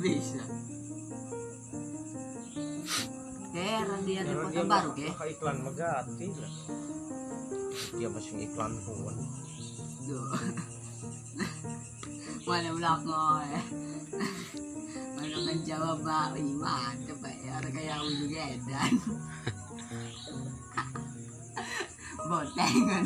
bisa heran dia di Kalau kota baru ke maka iklan megati lah. Dia masih iklan pun. Duh. mana belakang eh mana menjawab pak Ih, mantep pak ya orang kayak aku juga boteng kan